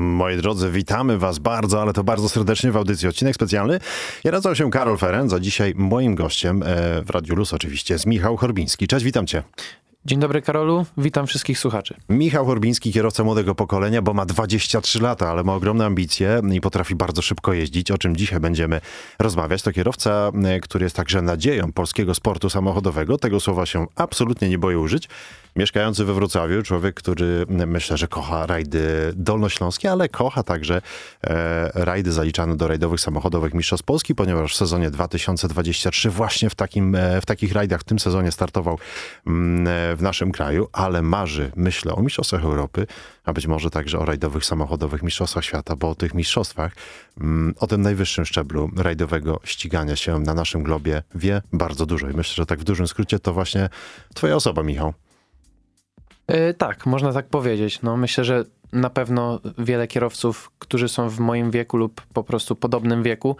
Moi drodzy, witamy Was bardzo, ale to bardzo serdecznie w audycji odcinek specjalny. Ja nazywam się Karol Ferenc, a dzisiaj moim gościem e, w Radiu Luz oczywiście jest Michał Horbiński. Cześć, witam Cię. Dzień dobry Karolu, witam wszystkich słuchaczy. Michał Horbiński, kierowca młodego pokolenia, bo ma 23 lata, ale ma ogromne ambicje i potrafi bardzo szybko jeździć, o czym dzisiaj będziemy rozmawiać. To kierowca, e, który jest także nadzieją polskiego sportu samochodowego. Tego słowa się absolutnie nie boję użyć. Mieszkający we Wrocławiu, człowiek, który myślę, że kocha rajdy dolnośląskie, ale kocha także e, rajdy zaliczane do rajdowych samochodowych Mistrzostw Polski, ponieważ w sezonie 2023 właśnie w, takim, e, w takich rajdach w tym sezonie startował e, w naszym kraju, ale marzy, myślę, o Mistrzostwach Europy, a być może także o rajdowych samochodowych Mistrzostwach Świata, bo o tych mistrzostwach, mm, o tym najwyższym szczeblu rajdowego ścigania się na naszym globie wie bardzo dużo. I myślę, że tak w dużym skrócie to właśnie twoja osoba, Michał. Yy, tak, można tak powiedzieć. No, myślę, że na pewno wiele kierowców, którzy są w moim wieku lub po prostu podobnym wieku,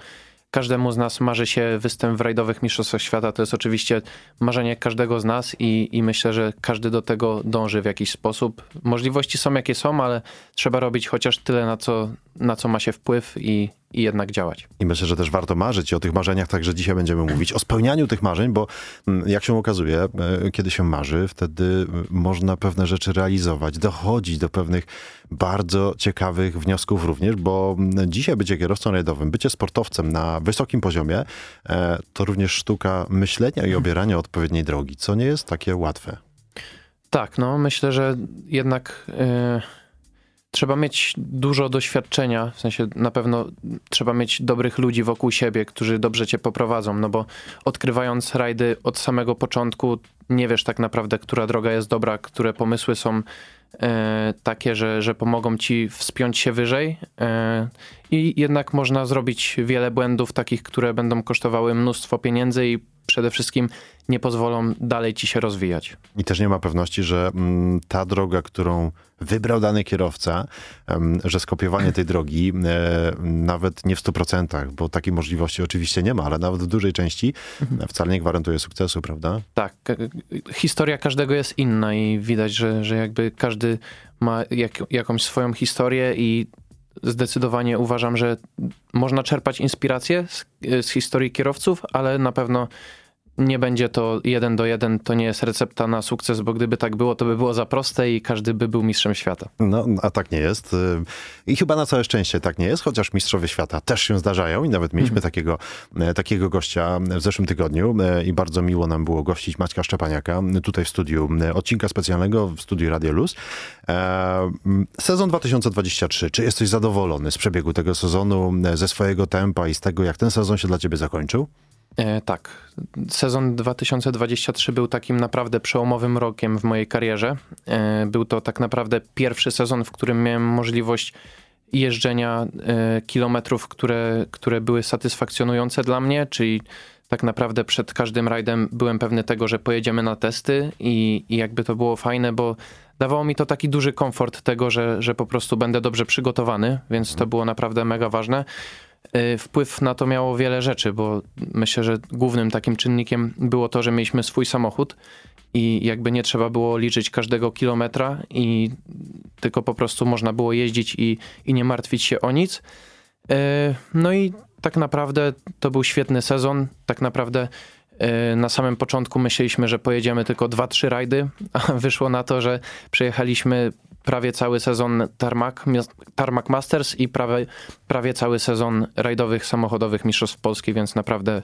każdemu z nas marzy się występ w rajdowych mistrzostwach świata. To jest oczywiście marzenie każdego z nas i, i myślę, że każdy do tego dąży w jakiś sposób. Możliwości są jakie są, ale trzeba robić chociaż tyle, na co, na co ma się wpływ i, i jednak działać. I myślę, że też warto marzyć i o tych marzeniach także dzisiaj będziemy mówić, o spełnianiu tych marzeń, bo mm, jak się okazuje, e, kiedy się marzy, wtedy można pewne rzeczy realizować, dochodzić do pewnych bardzo ciekawych wniosków również, bo mm, dzisiaj bycie kierowcą rajdowym, bycie sportowcem na wysokim poziomie, e, to również sztuka myślenia i obierania odpowiedniej drogi, co nie jest takie łatwe. Tak, no myślę, że jednak... Yy trzeba mieć dużo doświadczenia, w sensie na pewno trzeba mieć dobrych ludzi wokół siebie, którzy dobrze cię poprowadzą, no bo odkrywając rajdy od samego początku nie wiesz tak naprawdę, która droga jest dobra, które pomysły są e, takie, że, że pomogą ci wspiąć się wyżej e, i jednak można zrobić wiele błędów takich, które będą kosztowały mnóstwo pieniędzy i przede wszystkim nie pozwolą dalej ci się rozwijać. I też nie ma pewności, że mm, ta droga, którą wybrał dany kierowca, że skopiowanie tej drogi e, nawet nie w 100%, bo takiej możliwości oczywiście nie ma, ale nawet w dużej części mhm. wcale nie gwarantuje sukcesu, prawda? Tak. Historia każdego jest inna i widać, że, że jakby każdy ma jak, jakąś swoją historię i zdecydowanie uważam, że można czerpać inspirację z, z historii kierowców, ale na pewno nie będzie to jeden do jeden, to nie jest recepta na sukces, bo gdyby tak było, to by było za proste i każdy by był mistrzem świata. No, a tak nie jest. I chyba na całe szczęście tak nie jest, chociaż mistrzowie świata też się zdarzają i nawet mieliśmy mhm. takiego, e, takiego gościa w zeszłym tygodniu e, i bardzo miło nam było gościć Maćka Szczepaniaka tutaj w studiu e, odcinka specjalnego w studiu Radio Luz. Sezon 2023. Czy jesteś zadowolony z przebiegu tego sezonu, ze swojego tempa i z tego, jak ten sezon się dla ciebie zakończył? E, tak. Sezon 2023 był takim naprawdę przełomowym rokiem w mojej karierze. E, był to tak naprawdę pierwszy sezon, w którym miałem możliwość jeżdżenia e, kilometrów, które, które były satysfakcjonujące dla mnie, czyli tak naprawdę przed każdym rajdem byłem pewny tego, że pojedziemy na testy i, i jakby to było fajne, bo dawało mi to taki duży komfort tego, że, że po prostu będę dobrze przygotowany, więc to było naprawdę mega ważne. Y, wpływ na to miało wiele rzeczy, bo myślę, że głównym takim czynnikiem było to, że mieliśmy swój samochód i jakby nie trzeba było liczyć każdego kilometra i tylko po prostu można było jeździć i, i nie martwić się o nic. Y, no i tak naprawdę to był świetny sezon. Tak naprawdę y, na samym początku myśleliśmy, że pojedziemy tylko 2-3 rajdy, a wyszło na to, że przejechaliśmy prawie cały sezon Tarmac, Tarmac Masters i prawie, prawie cały sezon rajdowych samochodowych Mistrzostw Polski, więc naprawdę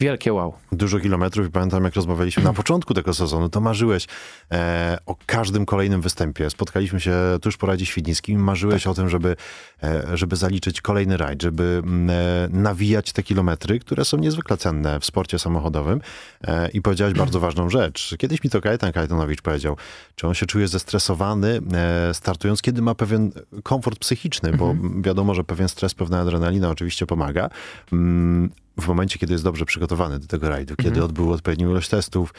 Wielkie wow. Dużo kilometrów i pamiętam jak rozmawialiśmy na początku tego sezonu, to marzyłeś e, o każdym kolejnym występie. Spotkaliśmy się tuż po Radzie Świdnickim, marzyłeś tak. o tym, żeby, e, żeby zaliczyć kolejny rajd, żeby mm, e, nawijać te kilometry, które są niezwykle cenne w sporcie samochodowym. E, I powiedziałeś bardzo ważną rzecz. Kiedyś mi to Kajetan Kajetanowicz powiedział, czy on się czuje zestresowany e, startując, kiedy ma pewien komfort psychiczny, bo mhm. wiadomo, że pewien stres, pewna adrenalina oczywiście pomaga, mm, w momencie, kiedy jest dobrze przygotowany do tego rajdu, kiedy mhm. odbył odpowiednią ilość testów,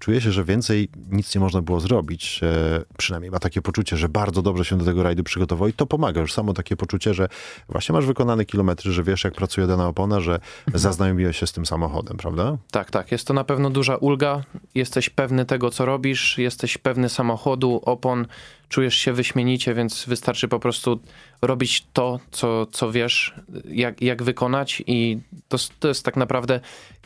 czuje się, że więcej nic nie można było zrobić. E, przynajmniej ma takie poczucie, że bardzo dobrze się do tego rajdu przygotował i to pomaga. Już samo takie poczucie, że właśnie masz wykonane kilometry, że wiesz, jak pracuje dana opona, że mhm. zaznajomiłeś się z tym samochodem, prawda? Tak, tak. Jest to na pewno duża ulga. Jesteś pewny tego, co robisz, jesteś pewny samochodu, opon, czujesz się wyśmienicie, więc wystarczy po prostu robić to, co, co wiesz, jak, jak wykonać i to, to jest tak naprawdę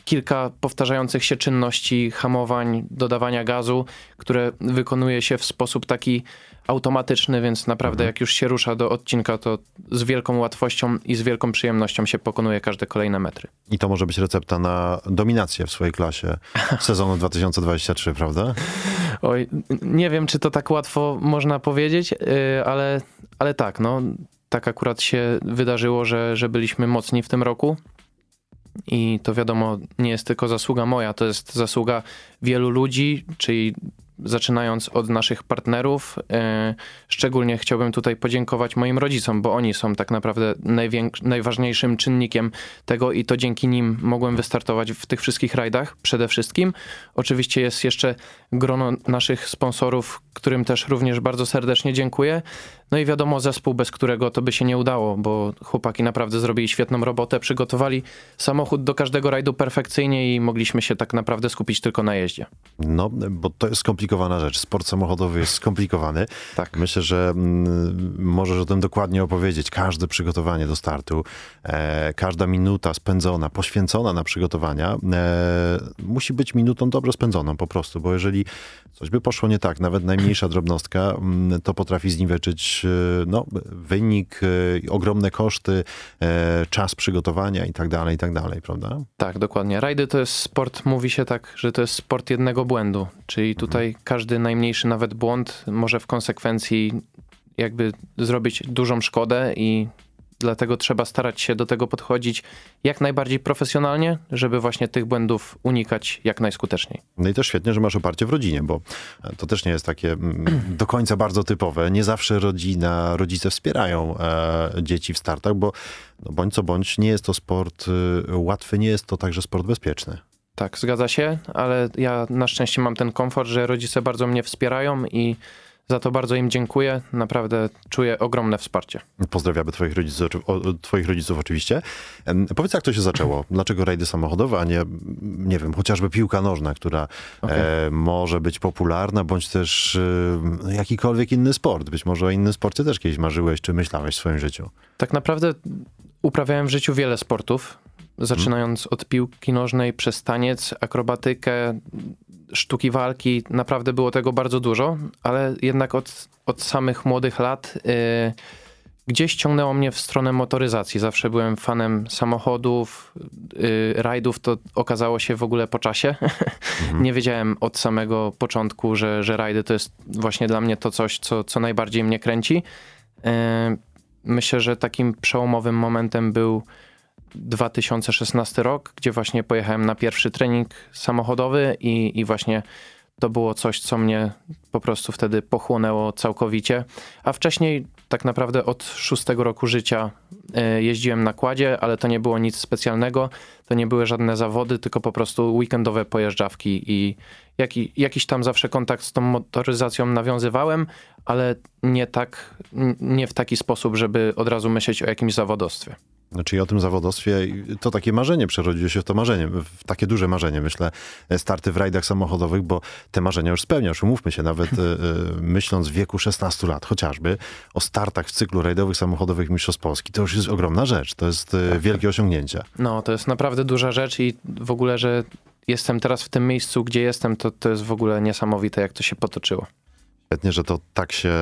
kilka powtarzających się czynności, hamowań, dodawania gazu, które wykonuje się w sposób taki automatyczny, więc naprawdę mhm. jak już się rusza do odcinka, to z wielką łatwością i z wielką przyjemnością się pokonuje każde kolejne metry. I to może być recepta na dominację w swojej klasie sezonu 2023, prawda? Oj, nie wiem, czy to tak łatwo można powiedzieć, y, ale, ale tak, no, tak akurat się wydarzyło, że, że byliśmy mocni w tym roku. I to wiadomo, nie jest tylko zasługa moja, to jest zasługa wielu ludzi, czyli zaczynając od naszych partnerów. E, szczególnie chciałbym tutaj podziękować moim rodzicom, bo oni są tak naprawdę najważniejszym czynnikiem tego i to dzięki nim mogłem wystartować w tych wszystkich rajdach przede wszystkim. Oczywiście jest jeszcze grono naszych sponsorów, którym też również bardzo serdecznie dziękuję. No i wiadomo, zespół, bez którego to by się nie udało, bo chłopaki naprawdę zrobili świetną robotę, przygotowali samochód do każdego rajdu perfekcyjnie i mogliśmy się tak naprawdę skupić tylko na jeździe. No, bo to jest skomplikowana rzecz. Sport samochodowy jest skomplikowany. Tak. Myślę, że mm, możesz o tym dokładnie opowiedzieć. Każde przygotowanie do startu, e, każda minuta spędzona, poświęcona na przygotowania, e, musi być minutą dobrze spędzoną po prostu, bo jeżeli coś by poszło nie tak, nawet najmniejsza drobnostka, mm, to potrafi zniweczyć e, no, wynik, e, ogromne koszty, e, czas przygotowania i tak dalej, i tak dalej, prawda? Tak, dokładnie. Rajdy to jest sport, mówi się tak, że to jest sport jednego błędu, czyli tutaj mhm. każdy najmniejszy nawet błąd może w konsekwencji jakby zrobić dużą szkodę i Dlatego trzeba starać się do tego podchodzić jak najbardziej profesjonalnie, żeby właśnie tych błędów unikać jak najskuteczniej. No i też świetnie, że masz oparcie w rodzinie, bo to też nie jest takie mm, do końca bardzo typowe. Nie zawsze rodzina, rodzice wspierają e, dzieci w startach, bo no bądź co bądź nie jest to sport y, łatwy, nie jest to także sport bezpieczny. Tak, zgadza się, ale ja na szczęście mam ten komfort, że rodzice bardzo mnie wspierają i za to bardzo im dziękuję. Naprawdę czuję ogromne wsparcie. Pozdrawiamy twoich rodziców, twoich rodziców oczywiście. Powiedz, jak to się zaczęło? Dlaczego rajdy samochodowe, a nie, nie wiem, chociażby piłka nożna, która okay. e, może być popularna, bądź też e, jakikolwiek inny sport. Być może o innym sporcie też kiedyś marzyłeś, czy myślałeś w swoim życiu? Tak naprawdę uprawiałem w życiu wiele sportów. Zaczynając hmm. od piłki nożnej, przez taniec, akrobatykę, sztuki walki, naprawdę było tego bardzo dużo, ale jednak od, od samych młodych lat y, gdzieś ciągnęło mnie w stronę motoryzacji. Zawsze byłem fanem samochodów, y, rajdów, to okazało się w ogóle po czasie. Mhm. Nie wiedziałem od samego początku, że, że rajdy to jest właśnie dla mnie to coś, co, co najbardziej mnie kręci. Y, myślę, że takim przełomowym momentem był 2016 rok, gdzie właśnie pojechałem na pierwszy trening samochodowy i, i właśnie to było coś, co mnie po prostu wtedy pochłonęło całkowicie. A wcześniej, tak naprawdę od szóstego roku życia, e, jeździłem na kładzie, ale to nie było nic specjalnego. To nie były żadne zawody, tylko po prostu weekendowe pojeżdżawki i jaki, jakiś tam zawsze kontakt z tą motoryzacją nawiązywałem, ale nie tak, nie w taki sposób, żeby od razu myśleć o jakimś zawodowstwie. Znaczy o tym zawodowstwie, to takie marzenie przerodziło się w to marzenie, w takie duże marzenie, myślę, starty w rajdach samochodowych, bo te marzenia już spełniasz. Umówmy się, nawet e, e, myśląc w wieku 16 lat chociażby, o startach w cyklu rajdowych samochodowych Mistrzostw Polski, to już jest ogromna rzecz, to jest e, tak, wielkie tak. osiągnięcie. No, to jest naprawdę duża rzecz i w ogóle, że jestem teraz w tym miejscu, gdzie jestem, to, to jest w ogóle niesamowite, jak to się potoczyło. Świetnie, że to tak się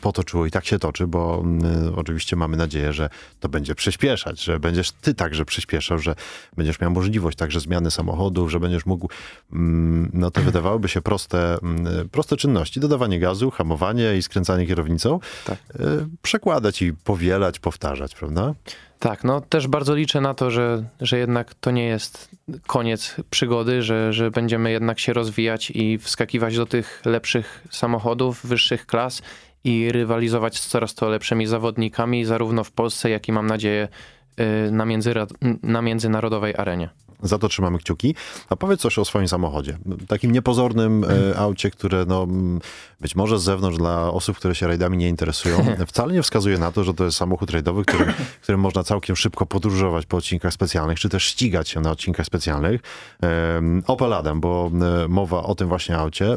potoczyło i tak się toczy, bo y, oczywiście mamy nadzieję, że to będzie przyspieszać, że będziesz ty także przyspieszał, że będziesz miał możliwość także zmiany samochodów, że będziesz mógł, mm, no to wydawałoby się proste, mm, proste czynności, dodawanie gazu, hamowanie i skręcanie kierownicą, tak. y, przekładać i powielać, powtarzać, prawda? Tak, no też bardzo liczę na to, że, że jednak to nie jest koniec przygody, że, że będziemy jednak się rozwijać i wskakiwać do tych lepszych samochodów, wyższych klas i rywalizować z coraz to lepszymi zawodnikami, zarówno w Polsce, jak i mam nadzieję y, na, między, na międzynarodowej arenie. Za to trzymamy kciuki. A powiedz coś o swoim samochodzie. Takim niepozornym e, aucie, które no, być może z zewnątrz dla osób, które się rajdami nie interesują, wcale nie wskazuje na to, że to jest samochód rajdowy, którym, którym można całkiem szybko podróżować po odcinkach specjalnych, czy też ścigać się na odcinkach specjalnych. Opel Adam, bo e, mowa o tym właśnie aucie,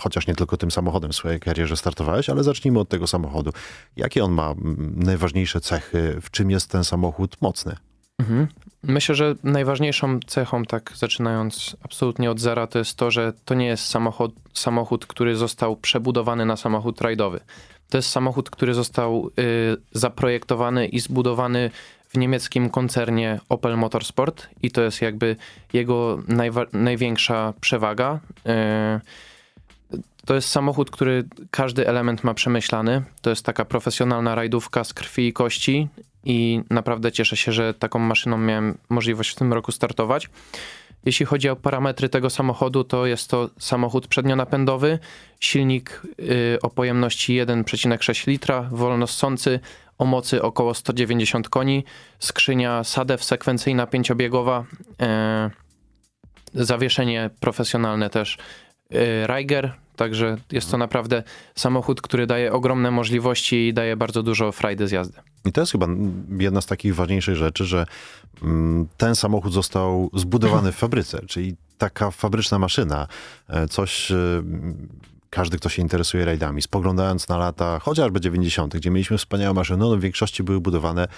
chociaż nie tylko tym samochodem w swojej karierze startowałeś, ale zacznijmy od tego samochodu. Jakie on ma najważniejsze cechy? W czym jest ten samochód mocny? Mhm. Myślę, że najważniejszą cechą, tak zaczynając absolutnie od zera, to jest to, że to nie jest samochód, samochód który został przebudowany na samochód rajdowy. To jest samochód, który został y, zaprojektowany i zbudowany w niemieckim koncernie Opel Motorsport i to jest jakby jego najwa- największa przewaga. Y, to jest samochód, który każdy element ma przemyślany. To jest taka profesjonalna rajdówka z krwi i kości i naprawdę cieszę się, że taką maszyną miałem możliwość w tym roku startować. Jeśli chodzi o parametry tego samochodu, to jest to samochód przednionapędowy, silnik y, o pojemności 1,6 litra, wolnossący, o mocy około 190 koni, skrzynia SADEW sekwencyjna pięciobiegowa, e, zawieszenie profesjonalne też y, Reiger, także jest to naprawdę samochód, który daje ogromne możliwości i daje bardzo dużo frajdy z jazdy. I to jest chyba jedna z takich ważniejszych rzeczy, że mm, ten samochód został zbudowany w fabryce, czyli taka fabryczna maszyna, e, coś... e, Każdy, kto się interesuje rajdami, spoglądając na lata chociażby 90., gdzie mieliśmy wspaniałe maszyny, no w większości były budowane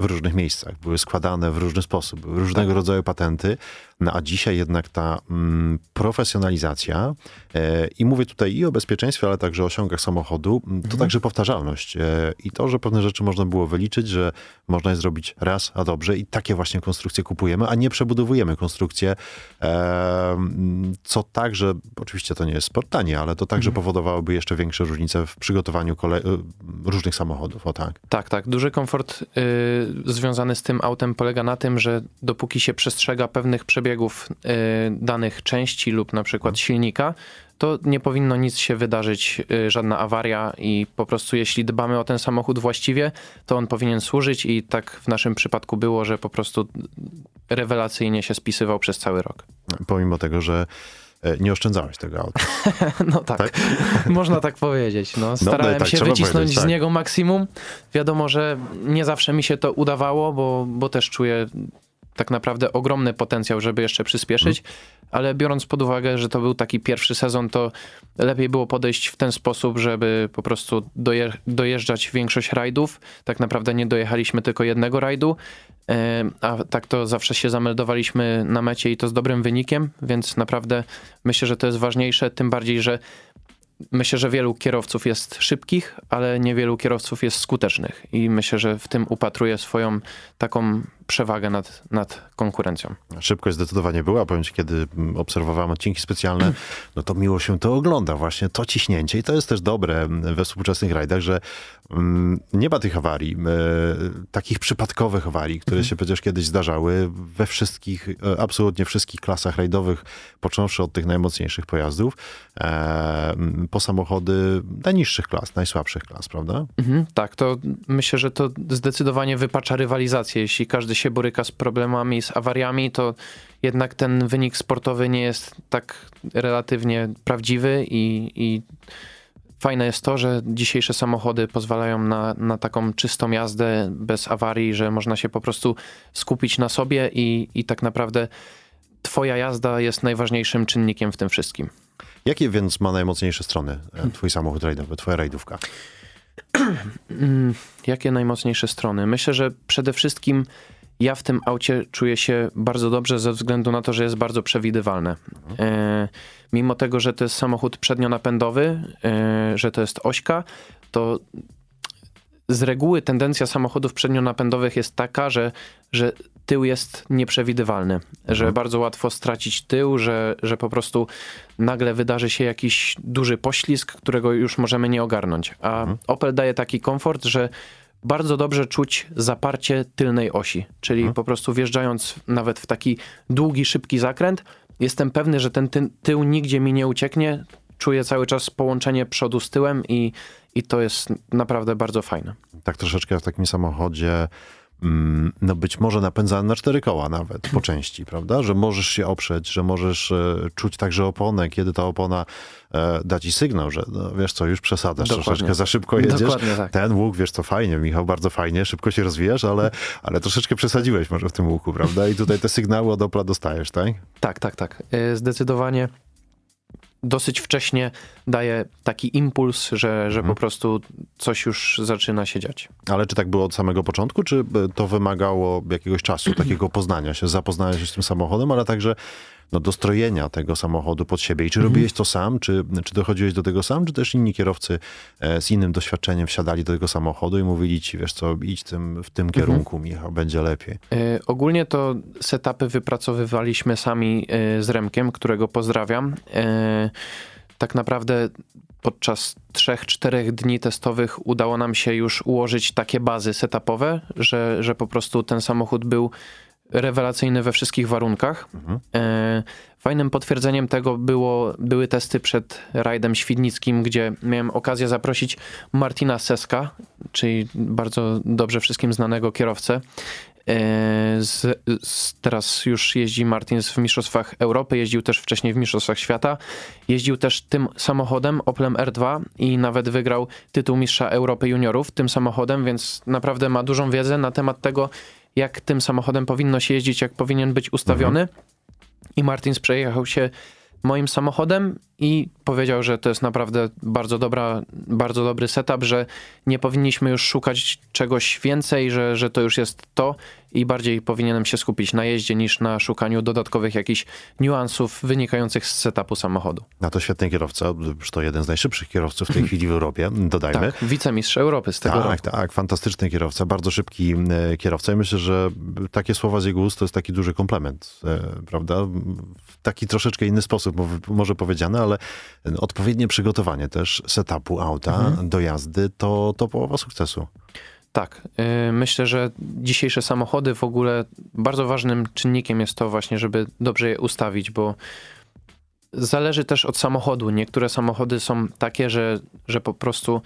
w różnych miejscach, były składane w różny sposób, były różnego rodzaju patenty, no a dzisiaj jednak ta mm, profesjonalizacja e, i mówię tutaj i o bezpieczeństwie, ale także o osiągach samochodu, to także powtarzalność e, i to, że pewne rzeczy można było wyliczyć, że można je zrobić raz, a dobrze i takie właśnie konstrukcje kupujemy, a nie przebudowujemy konstrukcje, e, co także, oczywiście to nie jest sport tanie, ale to także powodowałoby jeszcze większe różnice w przygotowaniu e, różnych samochodów, o tak. Tak, tak. Duży komfort związany z tym autem polega na tym, że dopóki się przestrzega pewnych przebiegów y, danych części lub na przykład silnika, to nie powinno nic się wydarzyć, y, żadna awaria i po prostu jeśli dbamy o ten samochód właściwie, to on powinien służyć i tak w naszym przypadku było, że po prostu rewelacyjnie się spisywał przez cały rok. Pomimo tego, że nie oszczędzałeś tego auta. No tak, można tak powiedzieć. No, starałem tak, się wycisnąć powiedzieć, z tak. niego maksimum. Wiadomo, że nie zawsze mi się to udawało, bo, bo też czuję tak naprawdę ogromny potencjał, żeby jeszcze przyspieszyć, Mhm. Ale biorąc pod uwagę, że to był taki pierwszy sezon, to lepiej było podejść w ten sposób, żeby po prostu doje, dojeżdżać większość rajdów. Tak naprawdę nie dojechaliśmy tylko jednego rajdu, e, a tak to zawsze się zameldowaliśmy na mecie i to z dobrym wynikiem, więc naprawdę myślę, że to jest ważniejsze, tym bardziej, że Myślę, że wielu kierowców jest szybkich, ale niewielu kierowców jest skutecznych i myślę, że w tym upatruję swoją taką przewagę nad, nad konkurencją. Szybkość zdecydowanie była. Powiem ci, kiedy mm, obserwowałem odcinki specjalne, no to miło się to ogląda, właśnie to ciśnięcie. I to jest też dobre mm, we współczesnych rajdach, że mm, nie ma tych awarii, e, takich przypadkowych awarii, które się przecież kiedyś zdarzały we wszystkich, e, absolutnie wszystkich klasach rajdowych, począwszy od tych najmocniejszych pojazdów, e, m, po samochody najniższych klas, najsłabszych klas, prawda? Mhm, tak, to myślę, że to zdecydowanie wypacza rywalizację. Jeśli każdy się boryka z problemami, z awariami, to jednak ten wynik sportowy nie jest tak relatywnie prawdziwy i, i fajne jest to, że dzisiejsze samochody pozwalają na, na taką czystą jazdę bez awarii, że można się po prostu skupić na sobie i, i tak naprawdę twoja jazda jest najważniejszym czynnikiem w tym wszystkim. Jakie więc ma najmocniejsze strony e, twój samochód rajdowy, twoja rajdówka? Mm, Jakie najmocniejsze strony? Myślę, że przede wszystkim ja w tym aucie czuję się bardzo dobrze ze względu na to, że jest bardzo przewidywalne. E, mimo tego, że to jest samochód przednionapędowy, e, że to jest ośka, to z reguły tendencja samochodów przednionapędowych jest taka, że, że tył jest nieprzewidywalny, że bardzo łatwo stracić tył, że, że po prostu nagle wydarzy się jakiś duży poślizg, którego już możemy nie ogarnąć. A Opel daje taki komfort, że bardzo dobrze czuć zaparcie tylnej osi, czyli po prostu wjeżdżając nawet w taki długi, szybki zakręt, jestem pewny, że ten ty tył nigdzie mi nie ucieknie, czuję cały czas połączenie przodu z tyłem i, i to jest naprawdę bardzo fajne. tak troszeczkę w takim samochodzie no być może napędzany na cztery koła nawet, po części, prawda? Że możesz się oprzeć, że możesz e, czuć także oponę, kiedy ta opona e, da ci sygnał, że no, wiesz co, już przesadzasz Dokładnie. troszeczkę, za szybko jedziesz. Tak. Ten łuk, wiesz co, fajnie, Michał, bardzo fajnie, szybko się rozwijasz, ale, ale troszeczkę przesadziłeś może w tym łuku, prawda? I tutaj te sygnały od Opla dostajesz, tak? Tak, tak, tak. Y, Zdecydowanie dosyć wcześnie daje taki impuls, że, że po prostu coś już zaczyna się dziać. Ale czy tak było od samego początku, czy e, to wymagało jakiegoś czasu, takiego poznania się, zapoznania się z tym samochodem, ale także no, dostrojenia tego samochodu pod siebie? I czy robiłeś to sam, czy, czy dochodziłeś do tego sam, czy też inni kierowcy e, z innym doświadczeniem wsiadali do tego samochodu i mówili ci, wiesz co, idź tym, w tym kierunku, Michał, będzie lepiej. Y, Ogólnie to setupy wypracowywaliśmy sami y, z Remkiem, którego pozdrawiam. Tak naprawdę podczas 3-4 dni testowych udało nam się już ułożyć takie bazy setupowe, że, że po prostu ten samochód był rewelacyjny we wszystkich warunkach. E, Fajnym potwierdzeniem tego było, były testy przed rajdem świdnickim, gdzie miałem okazję zaprosić Martina Seska, czyli bardzo dobrze wszystkim znanego kierowcę. E, Z, z, teraz już jeździ Martin w Mistrzostwach Europy, jeździł też wcześniej w Mistrzostwach Świata. Jeździł też tym samochodem, Oplem R2 i nawet wygrał tytuł Mistrza Europy Juniorów tym samochodem, więc naprawdę ma dużą wiedzę na temat tego, jak tym samochodem powinno się jeździć, jak powinien być ustawiony. I Martins przejechał się moim samochodem i powiedział, że to jest naprawdę bardzo, dobra, bardzo dobry setup, że nie powinniśmy już szukać czegoś więcej, że, że to już jest to i bardziej powinienem się skupić na jeździe niż na szukaniu dodatkowych jakichś niuansów wynikających z setupu samochodu. A to świetny kierowca, to jeden z najszybszych kierowców w tej chwili w Europie, dodajmy. Tak, wicemistrz Europy z tego roku. Tak, tak, fantastyczny kierowca, bardzo szybki e, kierowca i myślę, że takie słowa z jego ust to jest taki duży komplement, e, prawda? W taki troszeczkę inny sposób mo- może powiedziane, ale odpowiednie przygotowanie też setupu auta do jazdy to, to połowa sukcesu. Tak, yy, myślę, że dzisiejsze samochody w ogóle bardzo ważnym czynnikiem jest to właśnie, żeby dobrze je ustawić, bo zależy też od samochodu. Niektóre samochody są takie, że, że po prostu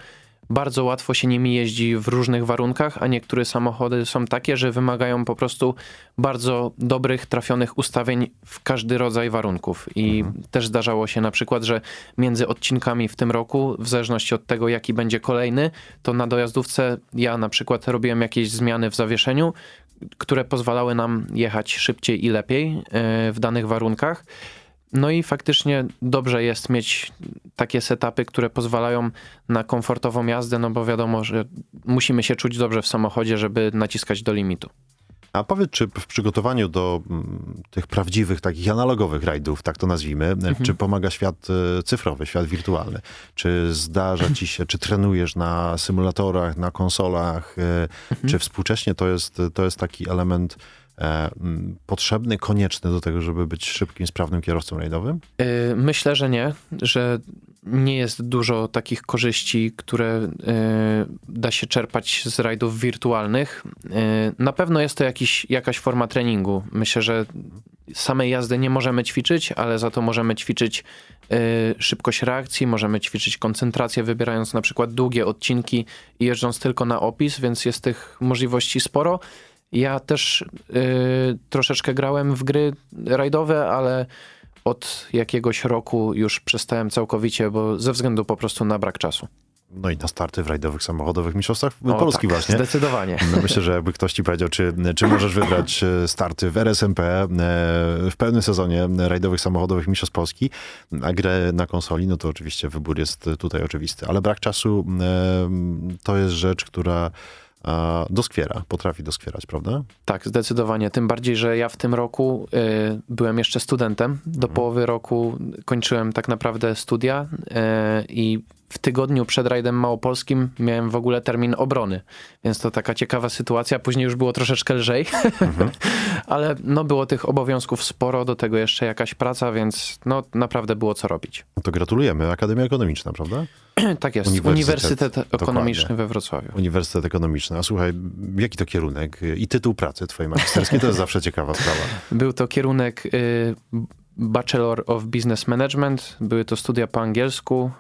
bardzo łatwo się nimi jeździ w różnych warunkach, a niektóre samochody są takie, że wymagają po prostu bardzo dobrych, trafionych ustawień w każdy rodzaj warunków. I też zdarzało się na przykład, że między odcinkami w tym roku, w zależności od tego, jaki będzie kolejny, to na dojazdówce ja na przykład robiłem jakieś zmiany w zawieszeniu, które pozwalały nam jechać szybciej i lepiej e, w danych warunkach. No i faktycznie dobrze jest mieć takie setupy, które pozwalają na komfortową jazdę, no bo wiadomo, że musimy się czuć dobrze w samochodzie, żeby naciskać do limitu. A powiedz, czy w przygotowaniu do mm, tych prawdziwych, takich analogowych rajdów, tak to nazwijmy, Mhm. czy pomaga świat e, cyfrowy, świat wirtualny? Czy zdarza ci się, czy trenujesz na symulatorach, na konsolach? e, Mhm. Czy współcześnie to jest, to jest taki element e, potrzebny, konieczny do tego, żeby być szybkim, sprawnym kierowcą rajdowym? Yy, Myślę, że nie, że nie jest dużo takich korzyści, które yy, da się czerpać z rajdów wirtualnych. Na pewno jest to jakiś, jakaś forma treningu. Myślę, że samej jazdy nie możemy ćwiczyć, ale za to możemy ćwiczyć szybkość reakcji, możemy ćwiczyć koncentrację, wybierając na przykład długie odcinki i jeżdżąc tylko na opis, więc jest tych możliwości sporo. Ja też yy, troszeczkę grałem w gry rajdowe, ale od jakiegoś roku już przestałem całkowicie, bo ze względu po prostu na brak czasu. No i na starty w rajdowych samochodowych mistrzostwach O, Polski tak, właśnie. Zdecydowanie. No myślę, że jakby ktoś ci powiedział, czy, czy możesz wybrać e, starty w RSMP e, w pełnym sezonie rajdowych samochodowych Mistrzostw Polski, a grę na konsoli, no to oczywiście wybór jest tutaj oczywisty. Ale brak czasu e, to jest rzecz, która doskwiera, potrafi doskwierać, prawda? Tak, zdecydowanie. Tym bardziej, że ja w tym roku y, byłem jeszcze studentem. Do połowy roku kończyłem tak naprawdę studia y, i w tygodniu przed rajdem małopolskim miałem w ogóle termin obrony, więc to taka ciekawa sytuacja. Później już było troszeczkę lżej, ale no było tych obowiązków sporo, do tego jeszcze jakaś praca, więc no naprawdę było co robić. No to gratulujemy. Akademia Ekonomiczna, prawda? Tak jest, Uniwersytet, Uniwersytet, Ekonomiczny dokładnie. we Wrocławiu. Uniwersytet Ekonomiczny. A słuchaj, jaki to kierunek i tytuł pracy twojej magisterskiej? To jest zawsze ciekawa sprawa. Był to kierunek y, Bachelor of Business Management. Były to studia po angielsku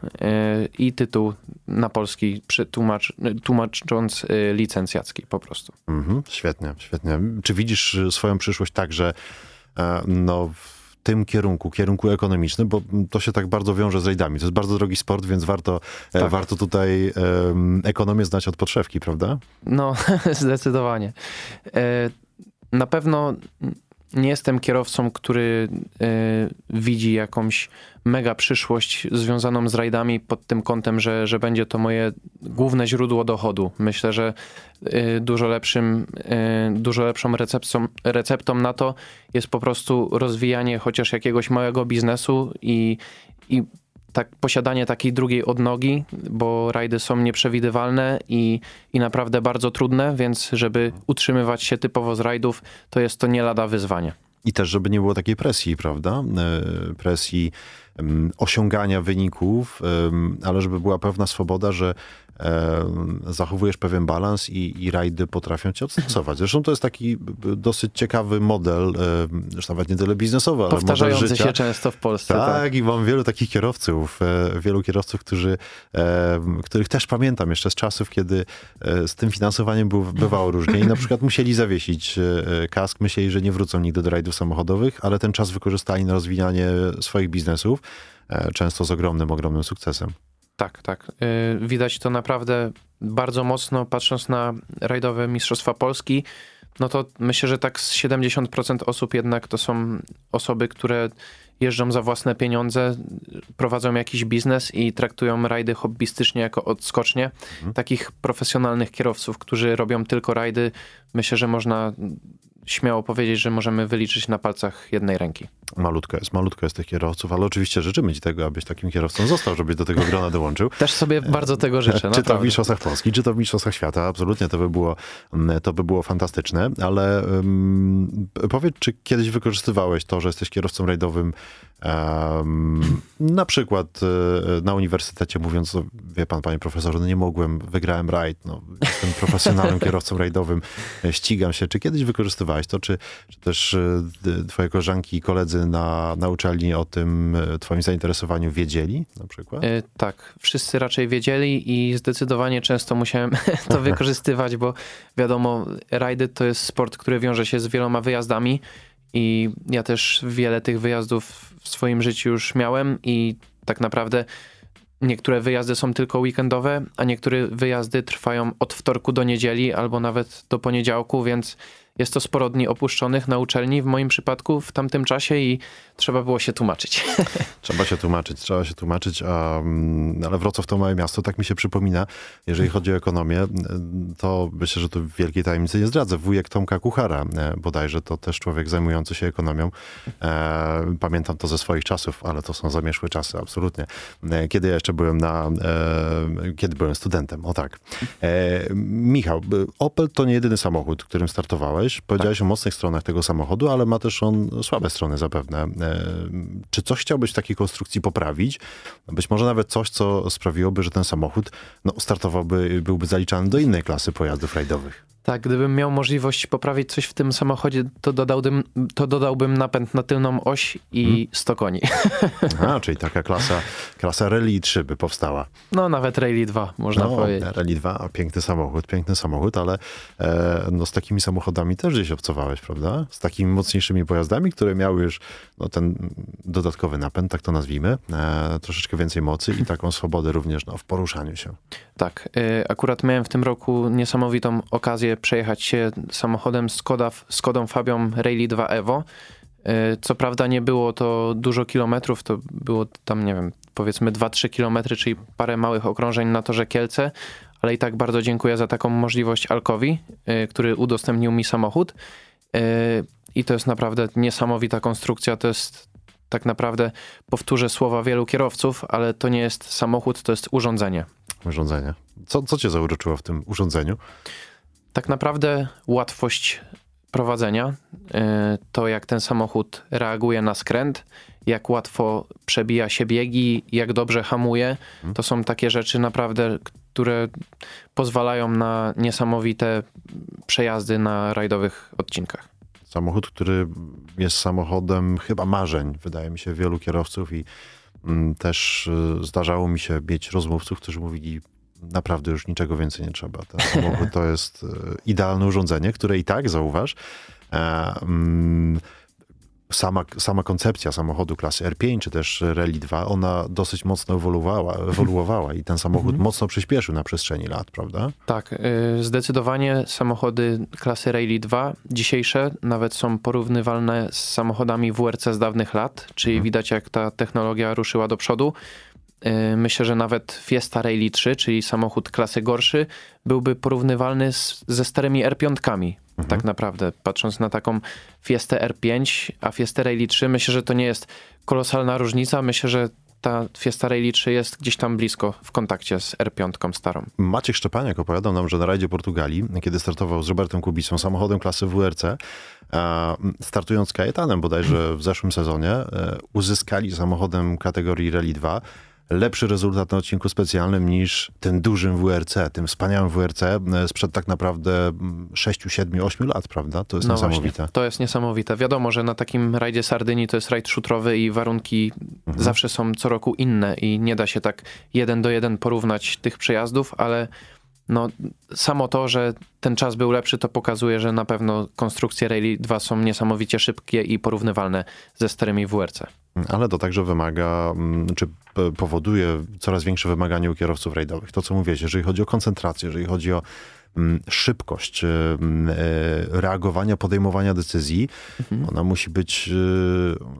i tytuł na polski tłumacz, tłumacząc licencjacki po prostu. Mhm, świetnie, świetnie. Czy widzisz swoją przyszłość tak, że no, w tym kierunku, kierunku ekonomicznym, bo to się tak bardzo wiąże z rajdami. To jest bardzo drogi sport, więc warto, tak. warto tutaj um, ekonomię znać od podszewki, prawda? No, zdecydowanie. Na pewno nie jestem kierowcą, który y, widzi jakąś mega przyszłość związaną z rajdami pod tym kątem, że, że będzie to moje główne źródło dochodu. Myślę, że y, dużo, lepszym, y, dużo lepszą receptą, receptą na to jest po prostu rozwijanie chociaż jakiegoś małego biznesu i, i tak, posiadanie takiej drugiej odnogi, bo rajdy są nieprzewidywalne i, i naprawdę bardzo trudne, więc żeby utrzymywać się typowo z rajdów, to jest to nie lada wyzwanie. I też, żeby nie było takiej presji, prawda? E, presji osiągania wyników, ale żeby była pewna swoboda, że zachowujesz pewien balans i, i rajdy potrafią cię odstosować. Zresztą to jest taki dosyć ciekawy model, zresztą nawet nie tyle biznesowy, ale Powtarzający model życia. się często w Polsce. Tak, tak, i mam wielu takich kierowców, e, wielu kierowców, którzy, których też pamiętam jeszcze z czasów, kiedy e, z tym finansowaniem bywało różnie i na przykład musieli zawiesić e, kask, myśleli, że nie wrócą nigdy do rajdów samochodowych, ale ten czas wykorzystali na rozwijanie swoich biznesów, często z ogromnym, ogromnym sukcesem. Tak, tak. Y, widać to naprawdę bardzo mocno, patrząc na rajdowe Mistrzostwa Polski. No to myślę, że tak z 70% osób jednak to są osoby, które jeżdżą za własne pieniądze, prowadzą jakiś biznes i traktują rajdy hobbystycznie jako odskocznie. Mhm. Takich profesjonalnych kierowców, którzy robią tylko rajdy, myślę, że można śmiało powiedzieć, że możemy wyliczyć na palcach jednej ręki. Malutko jest, malutko jest tych kierowców, ale oczywiście życzymy ci tego, abyś takim kierowcą został, żebyś do tego grona dołączył. Też sobie bardzo tego życzę. Czy naprawdę. to w Mistrzostwach Polski, czy to w Mistrzostwach Świata, absolutnie to by było, to by było fantastyczne, ale um, powiedz, czy kiedyś wykorzystywałeś to, że jesteś kierowcą rajdowym um, na przykład e, na uniwersytecie mówiąc, no, wie pan, panie profesorze, no nie mogłem, wygrałem rajd, no, jestem profesjonalnym kierowcą rajdowym, e, ścigam się. Czy kiedyś wykorzystywałeś to, czy, czy też e, twoje koleżanki i koledzy na, na uczelni o tym twoim zainteresowaniu wiedzieli na przykład? E, tak, wszyscy raczej wiedzieli i zdecydowanie często musiałem to wykorzystywać, bo wiadomo, rajdy to jest sport, który wiąże się z wieloma wyjazdami i ja też wiele tych wyjazdów w swoim życiu już miałem i tak naprawdę niektóre wyjazdy są tylko weekendowe, a niektóre wyjazdy trwają od wtorku do niedzieli albo nawet do poniedziałku, więc jest to sporo dni opuszczonych na uczelni w moim przypadku w tamtym czasie i trzeba było się tłumaczyć. Trzeba się tłumaczyć, trzeba się tłumaczyć, a, ale Wrocław to małe miasto, tak mi się przypomina, jeżeli chodzi o ekonomię, to myślę, że tu wielkiej tajemnicy nie zdradzę. Wujek Tomka Kuchara e, bodajże, to też człowiek zajmujący się ekonomią. E, pamiętam to ze swoich czasów, ale to są zamieszłe czasy, absolutnie. E, kiedy ja jeszcze byłem na, kiedy byłem studentem, o tak. Michał, Opel to nie jedyny samochód, którym startowałeś. Powiedziałeś tak. o mocnych stronach tego samochodu, ale ma też on słabe strony zapewne. Czy coś chciałbyś w takiej konstrukcji poprawić? Być może nawet coś, co sprawiłoby, że ten samochód no, startowałby, byłby zaliczany do innej klasy pojazdów rajdowych. Tak, gdybym miał możliwość poprawić coś w tym samochodzie, to dodałbym, to dodałbym napęd na tylną oś i hmm. 100 koni. A, czyli taka klasa, klasa Rally 3 by powstała. No, nawet Rally 2, można no, powiedzieć. Rally 2, a piękny samochód, piękny samochód, ale e, no, z takimi samochodami też gdzieś obcowałeś, prawda? Z takimi mocniejszymi pojazdami, które miały już no, ten dodatkowy napęd, tak to nazwijmy, e, troszeczkę więcej mocy i taką swobodę również no, w poruszaniu się. Tak, e, akurat miałem w tym roku niesamowitą okazję przejechać się samochodem Skoda, Skodą Fabią Rally 2 Evo. E, co prawda nie było to dużo kilometrów, to było tam, nie wiem, powiedzmy 2-3 kilometry, czyli parę małych okrążeń na torze Kielce, ale i tak bardzo dziękuję za taką możliwość Alkowi, e, który udostępnił mi samochód. E, I to jest naprawdę niesamowita konstrukcja. To jest tak naprawdę, powtórzę słowa wielu kierowców, ale to nie jest samochód, to jest urządzenie. Urządzenie. Co, co cię zauroczyło w tym urządzeniu? Tak naprawdę łatwość prowadzenia, e, to jak ten samochód reaguje na skręt, jak łatwo przebija się biegi, jak dobrze hamuje, to są takie rzeczy naprawdę, które pozwalają na niesamowite przejazdy na rajdowych odcinkach. Samochód, który jest samochodem chyba marzeń, wydaje mi się, wielu kierowców i mm, też y, zdarzało mi się mieć rozmówców, którzy mówili, naprawdę już niczego więcej nie trzeba. Ten samochód to jest y, idealne urządzenie, które i tak, zauważ, e, mm, sama, sama koncepcja samochodu klasy R5 czy też Rally 2, ona dosyć mocno ewoluowała, ewoluowała i ten samochód Mhm. mocno przyspieszył na przestrzeni lat, prawda? Tak, y, zdecydowanie samochody klasy Rally 2 dzisiejsze nawet są porównywalne z samochodami WRC z dawnych lat, czyli Mhm. widać jak ta technologia ruszyła do przodu. Y, Myślę, że nawet Fiesta Rally 3, czyli samochód klasy gorszy, byłby porównywalny z, ze starymi R5. Tak naprawdę, patrząc na taką Fiestę R5, a Fiestę Rally 3, myślę, że to nie jest kolosalna różnica. Myślę, że ta Fiesta Rally 3 jest gdzieś tam blisko w kontakcie z R5 starą. Maciek Szczepaniak opowiadał nam, że na rajdzie Portugalii, kiedy startował z Robertem Kubicą samochodem klasy WRC, a, startując z Kajetanem bodajże w zeszłym sezonie, e, uzyskali samochodem kategorii Rally 2 lepszy rezultat na odcinku specjalnym niż tym dużym WRC, tym wspaniałym WRC e, sprzed tak naprawdę 6, 7, 8 lat, prawda? To jest No niesamowite. Właśnie, to jest niesamowite. Wiadomo, że na takim rajdzie Sardynii to jest rajd szutrowy i warunki Mhm. zawsze są co roku inne i nie da się tak jeden do jeden porównać tych przejazdów, ale no, samo to, że ten czas był lepszy, to pokazuje, że na pewno konstrukcje Rally 2 są niesamowicie szybkie i porównywalne ze starymi WRC. Ale to także wymaga, mm, czy powoduje coraz większe wymagania u kierowców rajdowych. To, co mówię, jeżeli chodzi o koncentrację, jeżeli chodzi o szybkość mm, e, reagowania, podejmowania decyzji, ona musi być e,